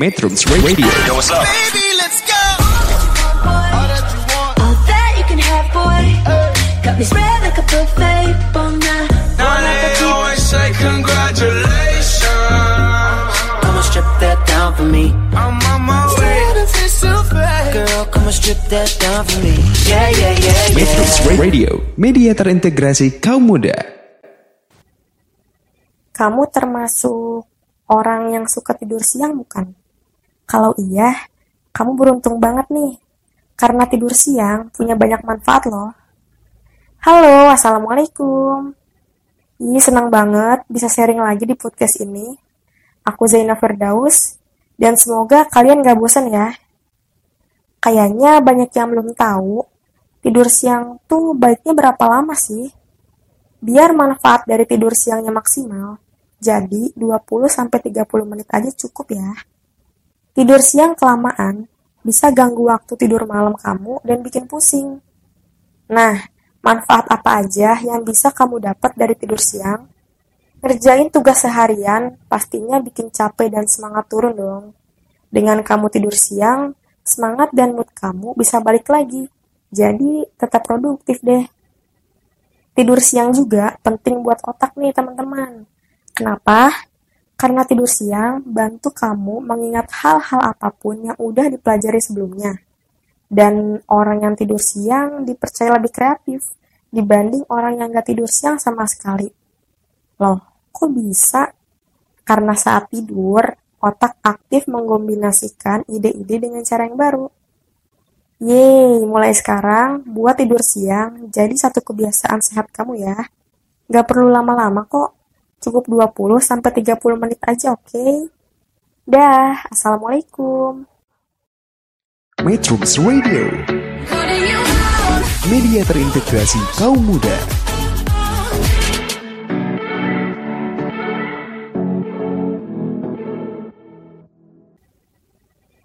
Metrums Radio. Yo, what's up? Baby, let's go. All that you can have, boy. Got me spread like a buffet. Bon Now they always say congratulations. Come and strip that down for me. I'm on my way. Girl, come and strip that down for me. Yeah, yeah, yeah, Metrums yeah. Radio, media terintegrasi kaum muda. Kamu termasuk orang yang suka tidur siang bukan? Kalau iya, kamu beruntung banget nih. Karena tidur siang punya banyak manfaat loh. Halo, Assalamualaikum. Ih, senang banget bisa sharing lagi di podcast ini. Aku Zainal Firdaus, dan semoga kalian gak bosan ya. Kayaknya banyak yang belum tahu, tidur siang tuh baiknya berapa lama sih? Biar manfaat dari tidur siangnya maksimal, jadi 20-30 menit aja cukup ya. Tidur siang kelamaan bisa ganggu waktu tidur malam kamu dan bikin pusing. Nah, manfaat apa aja yang bisa kamu dapat dari tidur siang? Ngerjain tugas seharian pastinya bikin capek dan semangat turun dong. Dengan kamu tidur siang, semangat dan mood kamu bisa balik lagi. Jadi, tetap produktif deh. Tidur siang juga penting buat otak nih teman-teman. Kenapa? Karena tidur siang bantu kamu mengingat hal-hal apa pun yang udah dipelajari sebelumnya. Dan orang yang tidur siang dipercaya lebih kreatif dibanding orang yang gak tidur siang sama sekali. Loh, kok bisa? Karena saat tidur, otak aktif mengkombinasikan ide-ide dengan cara yang baru. Yeay, mulai sekarang buat tidur siang jadi satu kebiasaan sehat kamu ya. Gak perlu lama-lama kok. Cukup 20-30 menit aja oke? Dah, Assalamualaikum. Metrums Radio, media terintegrasi kaum muda.